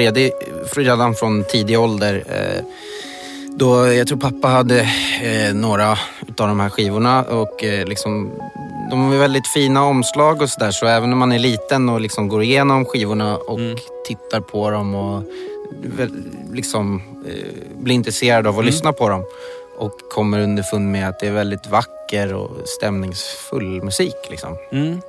redan från tidig ålder. Eh, då jag tror pappa hade eh, några utav de här skivorna och eh, liksom, de är väldigt fina omslag och sådär. Så även när man är liten och liksom går igenom skivorna och tittar på dem och liksom blir intresserad av att lyssna på dem och kommer underfund med att det är väldigt vacker och stämningsfull musik. Liksom. Mm.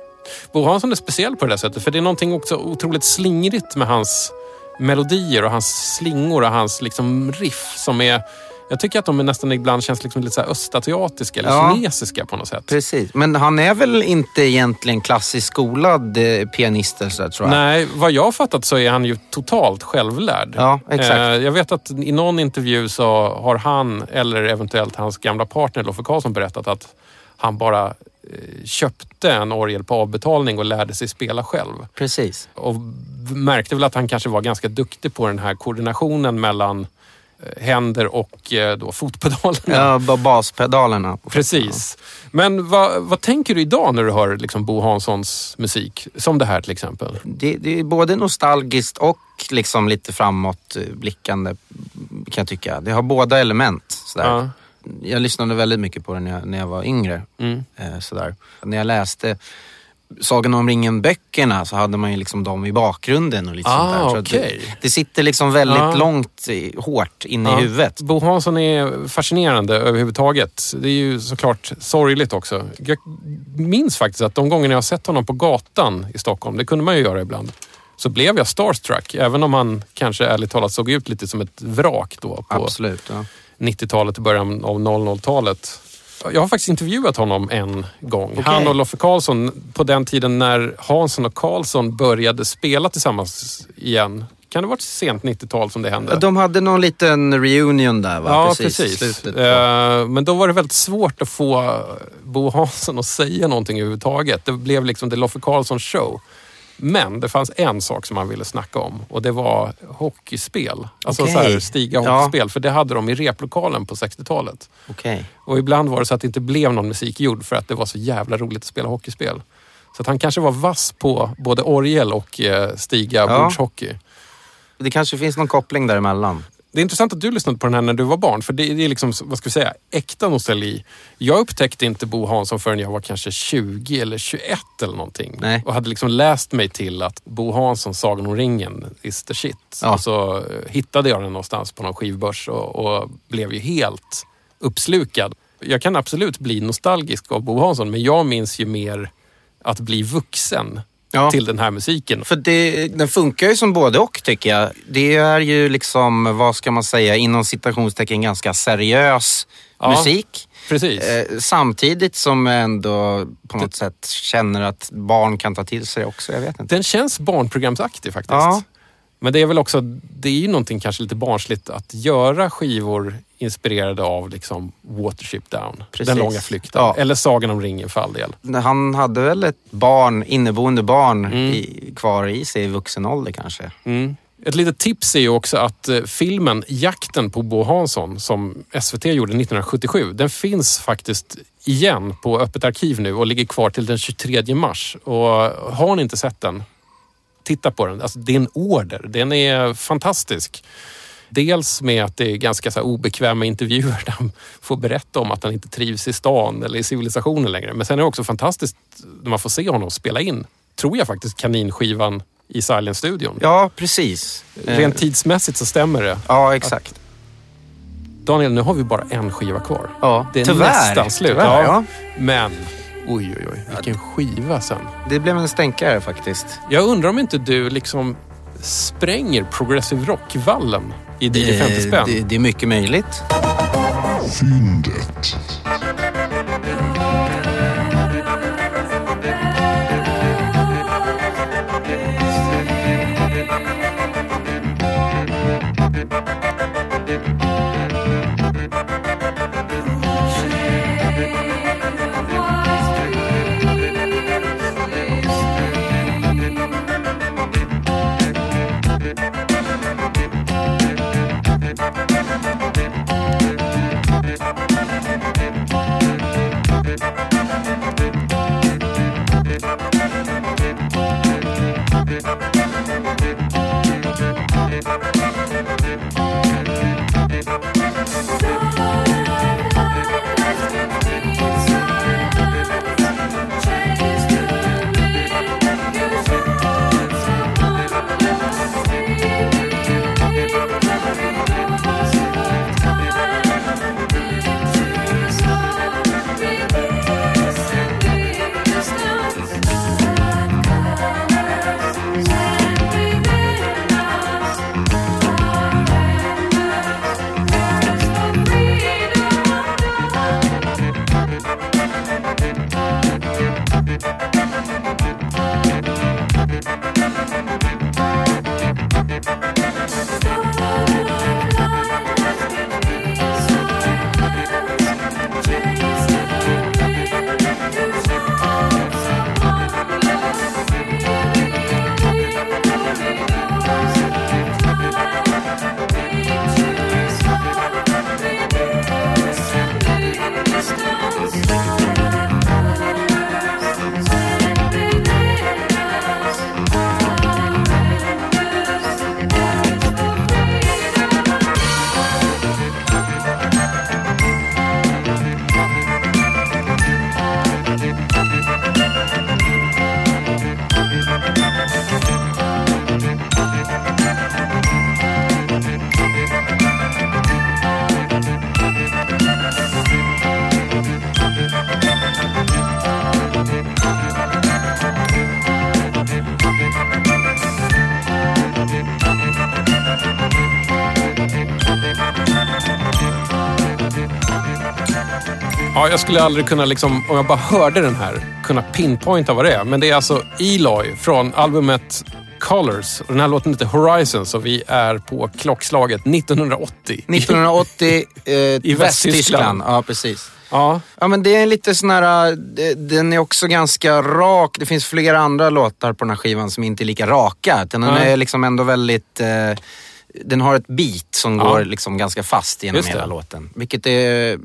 Bo Hansson är speciell på det där sättet för det är någonting också otroligt slingrigt med hans melodier och hans slingor och hans liksom riff som är... Jag tycker att de nästan ibland känns liksom lite så här östasiatiska eller Ja. kinesiska på något sätt. Precis, men han är väl inte egentligen klassiskt skolad eh, pianist eller sådär tror jag. Nej, vad jag har fattat så är han ju totalt självlärd. Ja, exakt. Eh, Jag vet att i någon intervju så har han, eller eventuellt hans gamla partner Loffe Karlsson berättat att han bara eh, köpte en orgel på avbetalning och lärde sig spela själv. Precis. Och märkte väl att han kanske var ganska duktig på den här koordinationen mellan händer och eh, då fotpedalerna. Ja, ba- baspedalerna. Precis. Men vad, vad tänker du idag när du hör liksom Bo Hanssons musik? Som det här till exempel. Det, det är både nostalgiskt och liksom lite framåtblickande kan jag tycka. Det har båda element. Sådär. Ja. Jag lyssnade väldigt mycket på det när jag, när jag var yngre. Mm. Eh, sådär. När jag läste Sagan om ringen-böckerna så hade man ju liksom dem i bakgrunden och lite Ah, sånt där. Så att okej. det, det sitter liksom väldigt Ja. långt hårt inne Ja. i huvudet. Bo Hansson är fascinerande överhuvudtaget. Det är ju såklart sorgligt också. Jag minns faktiskt att de gångerna jag har sett honom på gatan i Stockholm, det kunde man ju göra ibland, så blev jag starstruck. Även om han kanske ärligt talat såg ut lite som ett vrak då på Absolut. Ja. 90-talet och början av 00-talet. Jag har faktiskt intervjuat honom en gång. Okej. Han och Loffe Karlsson på den tiden när Hansson och Karlsson började spela tillsammans igen. Kan det ha varit sent 90-tal som det hände? De hade någon liten reunion där va? Ja, precis. precis. Slutet. Eh, Men då var det väldigt svårt att få Bo Hansson att säga någonting överhuvudtaget. Det blev liksom The Loffe Karlsson show. Men det fanns en sak som han ville snacka om och det var hockeyspel. Alltså Okej. så här, stiga Ja. hockeyspel. För det hade de i replokalen på 60-talet. Okej. Och ibland var det så att det inte blev någon musik gjord för att det var så jävla roligt att spela hockeyspel. Så att han kanske var vass på både orgel och eh, stiga Ja. bordshockey. Det kanske finns någon koppling däremellan. Det är intressant att du lyssnade på den här när du var barn, för det det är liksom, vad ska vi säga, äkta nostalgi. Jag upptäckte inte Bo Hansson förrän jag var kanske 20 eller 21 eller någonting. Nej. Och hade liksom läst mig till att Bo Hansson, Sagan om ringen, is the shit. Ja. Och så eh, hittade jag den någonstans på någon skivbörs och, och blev ju helt uppslukad. Jag kan absolut bli nostalgisk av Bo Hansson, men jag minns ju mer att bli vuxen Ja. till den här musiken. För det, den funkar ju som både och tycker jag. Det är ju liksom, vad ska man säga, inom citationstecken ganska seriös Ja. musik. Precis. Eh, samtidigt som jag ändå på något sätt känner att barn kan ta till sig också. Jag vet inte. Den känns barnprogramsaktig faktiskt. Ja. Men det är väl också, det är ju någonting kanske lite barnsligt att göra skivor inspirerade av liksom Watership Down. Precis. Den långa flykten. Ja. Eller Sagan om ringen för all del. Han hade väl ett barn, inneboende barn Mm. i, kvar i sig i vuxen ålder kanske. Ett litet tips är ju också att eh, filmen Jakten på Bo Hansson som SVT gjorde 1977, den finns faktiskt igen på Öppet arkiv nu och ligger kvar till den 23 mars. Och har ni inte sett den, titta på den. Alltså, det är en order. Den är fantastisk. Dels med att det är ganska så obekväma intervjuer där han får berätta om att han inte trivs i stan eller i civilisationen längre. Men sen är det också fantastiskt när man får se honom spela in, tror jag faktiskt, Kaninskivan i Silence-studion. Ja, precis. Eh, Rent tidsmässigt så stämmer det. Ja, exakt. Daniel, nu har vi bara en skiva kvar. Ja, Det är tyvärr. nästan slut. Tyvärr, ja. Men, oj oj oj, vilken skiva sen. Det blev en stänkare faktiskt. Jag undrar om inte du liksom spränger progressive rock-vallen i DJ 50 spänn. Det, det är mycket möjligt. Fyndet. Jag skulle aldrig kunna, liksom, om jag bara hörde den här, kunna pinpointa vad det är. Men det är alltså Eloy från albumet Colors. Och den här låten heter Horizons och vi är på klockslaget 1980. 1980 eh, Västtyskland. Västtyskland. Ja, precis. Ja, Ja, men det är lite sån här, eh, den är också ganska rak. Det finns flera andra låtar på den här skivan som inte är lika raka. Den Nej. är liksom ändå väldigt, eh, den har ett beat som Ja. går liksom ganska fast genom hela låten. Vilket är, eh,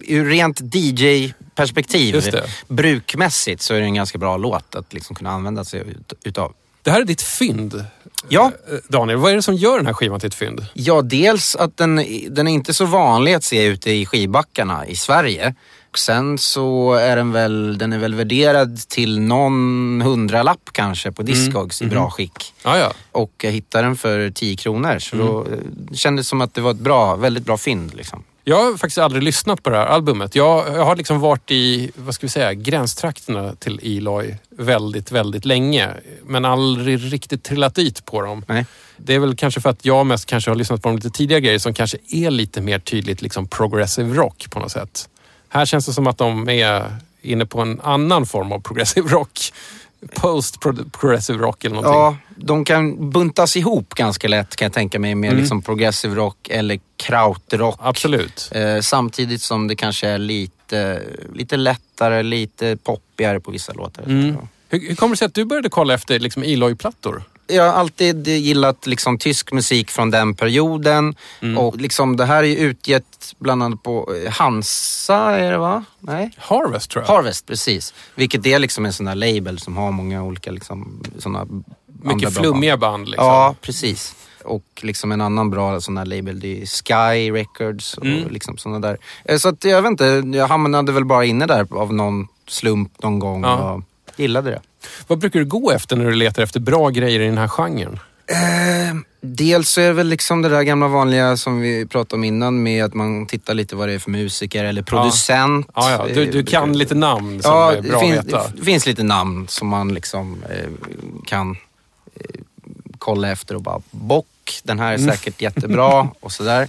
ur rent DJ-perspektiv, brukmässigt så är det en ganska bra låt att liksom kunna använda sig ut, utav. det här är ditt fynd. Ja. Eh, Daniel, vad är det som gör den här skivan till ett fynd? Ja, dels att den, den är inte så vanlig att se ute i skivbackarna i Sverige. Och sen så är den väl, den är väl värderad till någon hundralapp kanske på Discogs i bra skick. Ja, ja. Och jag hittade den för 10 kronor. Så då eh, det kändes som att det var ett bra, väldigt bra fynd. Liksom. Jag har faktiskt aldrig lyssnat på det här albumet. Jag, jag har liksom varit i, vad ska vi säga, gränstrakterna till Eloy väldigt, väldigt länge. Men aldrig riktigt trillat dit på dem. Nej. Det är väl kanske för att jag mest kanske har lyssnat på de lite tidigare grejer som kanske är lite mer tydligt liksom progressive rock på något sätt. Här känns det som att de är inne på en annan form av progressive rock. Post progressive rock eller någonting. Ja, de kan buntas ihop ganska lätt kan jag tänka mig med liksom progressive rock eller krautrock. Absolut. Eh, samtidigt som det kanske är lite, lite lättare, lite poppigare på vissa låtar. Mm. Hur, hur kommer det sig att du började kolla efter liksom Eloy-plattor? Jag har alltid gillat liksom tysk musik från den perioden. Och liksom det här är utgett bland annat på eh, Hansa, är det va? Nej? Harvest tror jag. Harvest, precis. Vilket är liksom en sån där label som har många olika liksom, såna Mycket flummiga band. liksom. Ja, precis. Och liksom en annan bra sån här label, det är Sky Records och Mm. liksom såna där. Eh, Så att jag vet inte, jag hamnade väl bara inne där av någon slump någon gång Ja. och gillade det. Vad brukar du gå efter när du letar efter bra grejer i den här genren? Eh, dels så är det väl liksom det där gamla vanliga som vi pratade om innan med att man tittar lite vad det är för musiker eller producent. Ja, ja. Du, du Eh, kan lite namn som Ja, är bra det, finns, att veta. det finns lite namn som man liksom eh, kan eh, kolla efter och bara bock, den här är Mm. säkert jättebra och sådär.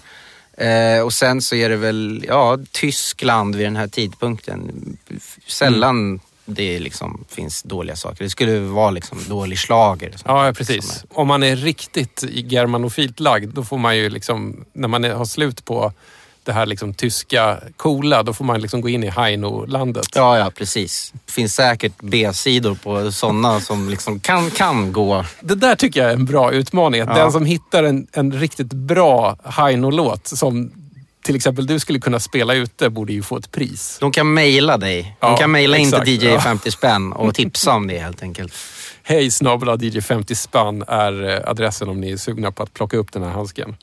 Eh, och sen så är det väl, ja, Tyskland vid den här tidpunkten. Sällan Mm. Det liksom finns dåliga saker. Det skulle vara liksom dålig schlager. som- Ja, precis. Om man är riktigt germanofilt lagd, då får man ju liksom, när man är, har slut på det här liksom tyska coola, då får man liksom gå in i Heino-landet. Ja, ja, precis. Det finns säkert B-sidor på sådana som liksom kan, kan gå. Det där tycker jag är en bra utmaning. Ja. Den som hittar en, en riktigt bra Heino-låt som till exempel du skulle kunna spela ute borde ju få ett pris. De kan mejla dig. De Ja, kan mejla in till. DJ Ja. 50 spänn och tipsa om det helt enkelt. Hej snabel DJ 50 spann är eh, adressen om ni är sugna på att plocka upp den här handsken.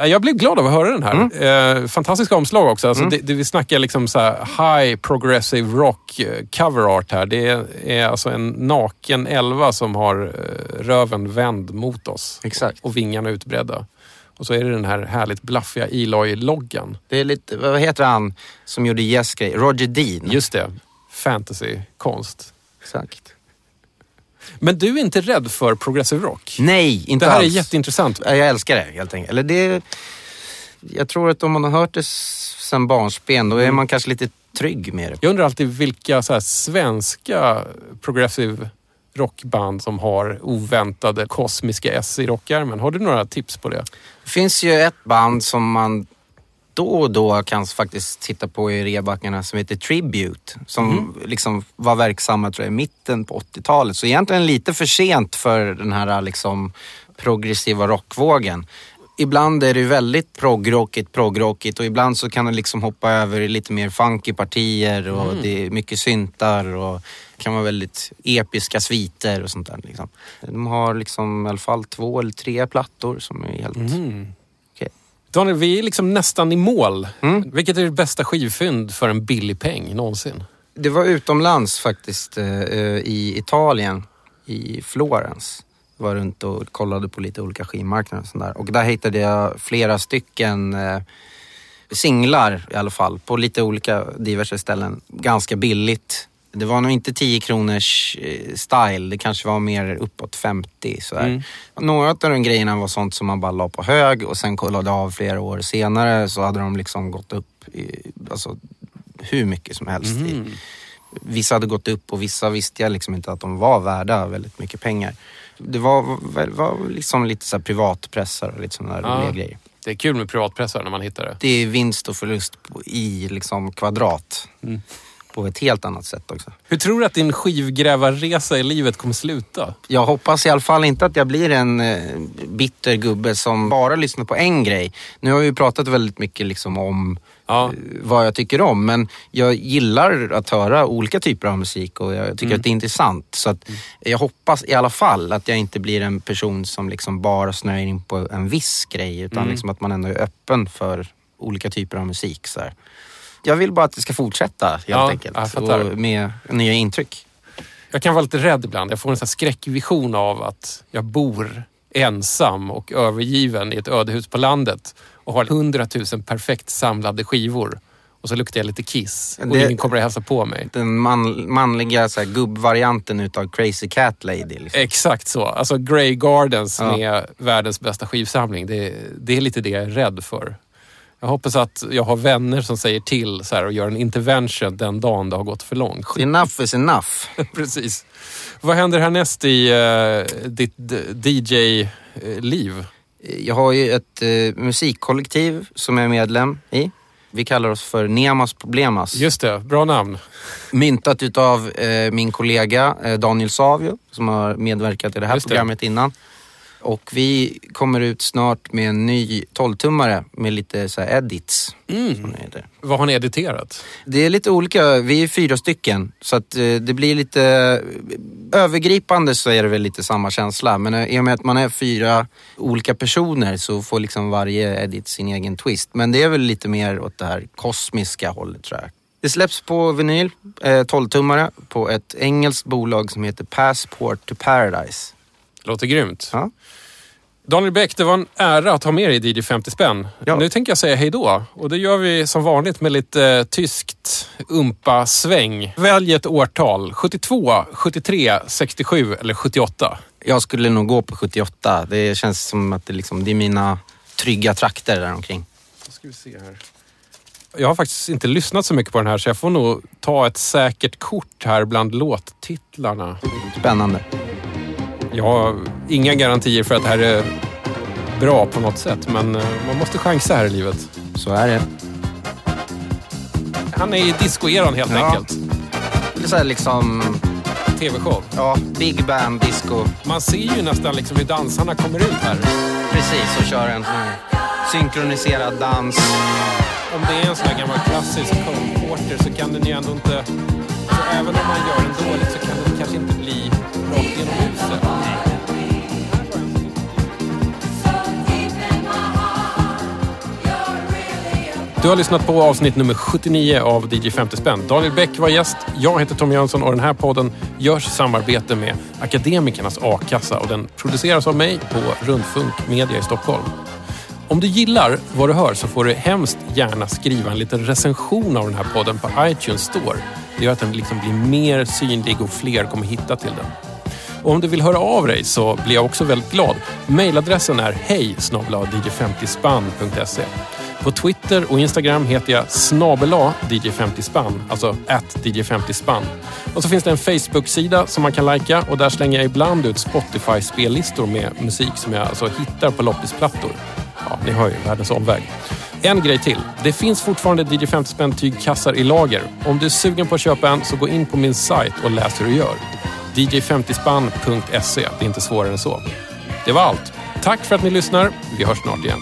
Eh, Jag blev glad av att höra den här. Eh, fantastiska omslag också. Alltså det, det vi snackar liksom så här high progressive rock eh, cover art här. Det är, är alltså en naken elva som har röven vänd mot oss. Exakt. Och vingarna utbredda. Och så är det den här härligt blaffiga Eloy-loggan. Det är lite, vad heter han som gjorde Yes grej? Roger Dean. Just det. Fantasy-konst. Exakt. Men du är inte rädd för progressive rock? Nej, inte Det här är alls. jätteintressant. Jag älskar det helt enkelt. Eller det, jag tror att om man har hört det sen barnsben, då är Mm. man kanske lite trygg med det. Jag undrar alltid vilka så här svenska progressive rockband som har oväntade kosmiska S i rockärmen. Har du några tips på det? Det finns ju ett band som man då och då kan faktiskt titta på i rebackarna som heter Tribute. Som Mhm. liksom var verksamma tror jag, i mitten på 80-talet. Så egentligen lite för sent för den här liksom progressiva rockvågen. Ibland är det väldigt proggrockigt, proggrockigt och ibland så kan det liksom hoppa över i lite mer funky partier och Mm. det är mycket syntar och kan vara väldigt episka sviter och sånt där. Liksom. De har liksom i alla fall två eller tre plattor som är helt Mhm. okej. Daniel, vi är liksom nästan i mål. Mm. Vilket är det bästa skivfynd för en billig peng någonsin? Det var utomlands faktiskt, eh, eh, i Italien, i Florens. Var runt och kollade på lite olika skivmarknader och sånt där. Och där hittade jag flera stycken eh, singlar i alla fall, på lite olika diverse ställen. Ganska billigt. Det var nog inte 10 kronors eh, style, det kanske var mer uppåt 50. Sådär. Mm. Några av de grejerna var sånt som man bara la på hög och sen kollade av flera år senare så hade de liksom gått upp i, alltså, hur mycket som helst. Mm. Vissa hade gått upp och vissa visste jag liksom inte att de var värda väldigt mycket pengar. Det var, var, liksom lite så privatpressar och lite sådana där Ja. roliga grejer. Det är kul med privatpressar när man hittar det. Det är vinst och förlust i liksom kvadrat. Mm. På ett helt annat sätt också. Hur tror du att din skivgrävarresa i livet kommer sluta? Jag hoppas i alla fall inte att jag blir en eh, bitter gubbe som bara lyssnar på en grej. Nu har vi ju pratat väldigt mycket liksom om Ja. eh, vad jag tycker om. Men jag gillar att höra olika typer av musik och jag tycker Mm. att det är intressant. Så att jag hoppas i alla fall att jag inte blir en person som liksom bara snöar in på en viss grej. Utan Mm. liksom att man ändå är öppen för olika typer av musik. Så här. Jag vill bara att det ska fortsätta helt Ja, enkelt. och med nya intryck. Jag kan vara lite rädd ibland. Jag får en sån skräckvision av att jag bor ensam och övergiven i ett ödehus på landet och har hundratusen perfekt samlade skivor. Och så luktar jag lite kiss och Det- ingen kommer att hälsa på mig. Den man, manliga så här, gubbvarianten utav Crazy Cat Lady. Liksom. Exakt så. Alltså Grey Gardens Ja. med världens bästa skivsamling. Det, det är lite det jag är rädd för. Jag hoppas att jag har vänner som säger till så här, och gör en intervention den dagen det har gått för långt. Enough is enough. Precis. Vad händer härnäst i uh, ditt DJ-liv? Jag har ju ett eh, musikkollektiv som jag är medlem i. Vi kallar oss för Nemas Problemas. Just det, bra namn. Myntat utav eh, min kollega eh, Daniel Savio som har medverkat i det här Just det. programmet innan. Och vi kommer ut snart med en ny 12-tummare med lite så edits. Mm. Vad har ni editerat? Det är lite olika, vi är fyra stycken så att eh, det blir lite övergripande så är det väl lite samma känsla. Men eh, i och med att man är fyra olika personer så får liksom varje edit sin egen twist. Men det är väl lite mer åt det här kosmiska hållet tror jag. Det släpps på vinyl, eh, 12-tummare, på ett engelskt bolag som heter Passport to Paradise. Låter grymt. Ja. Daniel Bäck, det var en ära att ha med dig i DJ 50 spänn. Ja. Nu tänker jag säga hej då. Och det gör vi som vanligt med lite eh, tyskt umpa-sväng. Välj ett årtal. 72, 73, 67 eller 78. Jag skulle nog gå på 78. Det känns som att det, liksom, det är mina trygga trakter där omkring. Då ska vi se här. Jag har faktiskt inte lyssnat så mycket på den här så jag får nog ta ett säkert kort här bland låttitlarna. Spännande. Jag har inga garantier för att det här är bra på något sätt men eh, man måste chansa här i livet. Så är det. Han är i discoeran helt Ja. enkelt. Det är så här liksom, TV-show. ja, big band, disco. Man ser ju nästan liksom hur dansarna kommer ut här. Precis, och köra en sån här synkroniserad dans. Om det är en sån här gammal klassisk Cole Porter så kan den ju ändå inte... Så även om man gör den dåligt så kan den kanske inte bli rakt genom huset. Du har lyssnat på avsnitt nummer 79 av DJ 50 spänn. Daniel Bäck var gäst. Jag heter Tom Jönsson och den här podden görs i samarbete med Akademikernas A-kassa och den produceras av mig på Rundfunk Media i Stockholm. Om du gillar vad du hör så får du hemskt gärna skriva en liten recension av den här podden på iTunes Store. Det gör att den liksom blir mer synlig och fler kommer hitta till den. Och om du vill höra av dig så blir jag också väldigt glad. Mailadressen är hej dj50spann.se. På Twitter och Instagram heter jag snabela DJ50spann, alltså at DJ50spann. Och så finns det en Facebook-sida som man kan lajka och där slänger jag ibland ut Spotify-spellistor med musik som jag alltså hittar på loppisplattor. Ja, ni hör ju, världens omväg. En grej till. Det finns fortfarande DJ 50 spänn tygkassar i lager. Om du är sugen på att köpa en så gå in på min sajt och läs hur du gör. dj50spann.se. Det är inte svårare än så. Det var allt. Tack för att ni lyssnar. Vi hörs snart igen.